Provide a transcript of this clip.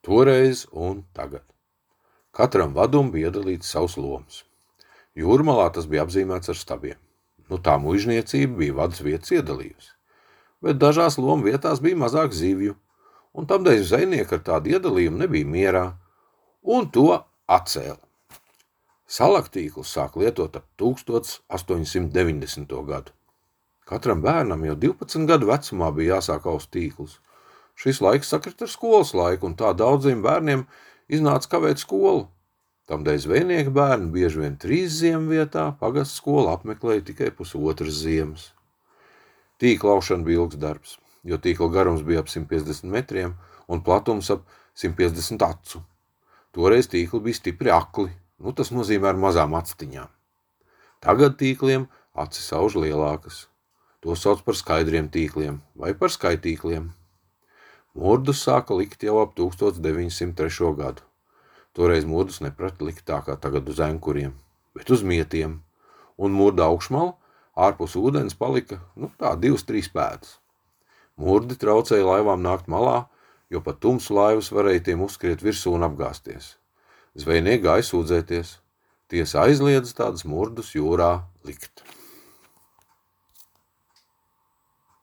Toreiz un tagad. Katram vadum bija iedalīts savs lomas. Jūrmalā tas bija apzīmēts ar stabiem. Nu, tā mužniecība bija vadas vietas iedalījusi. Bet dažās lomu vietās bija mazāk zivju, un tamdēļ zvejnieki ar tādu iedalījumu nebija mierā, un to atcēla. Salaktīklus sāk lietot ap 1890. gadu. Katram bērnam jau 12 gadu vecumā bija jāsāk aust tīklus. Šis laiks sakrit ar skolas laiku, un tā daudziem bērniem iznāca kavēt skolu. Tamdēļ zvejnieki bērni bieži vien trīs ziemu vietā pagastu skolu apmeklēja tikai pusotras ziemas. Tīkla aušana bija ilgs darbs, jo tīkla garums bija ap 150 metriem un platums ap 150 acu. Toreiz tīkli bija stipri akli, nu tas nozīmē ar mazām actiņām. Tagad tīkliem acis auž lielākas. To sauc par skaidriem tīkliem vai par skaitīkliem. Murdus sāka likt jau ap 1903. gadu. Toreiz murdus neprata likt tā kā tagad uz enkuriem, bet uz mietiem, un murda augšmala ārpus ūdens palika nu, tā divas, trīs pēdas. Murdi traucēja laivām nākt malā, jo pat tumsu laivas varēja tiem uzskriet virsū un apgāsties. Zvejnieki gāja sūdzēties. Tiesa aizliedz tādas murdus jūrā likt.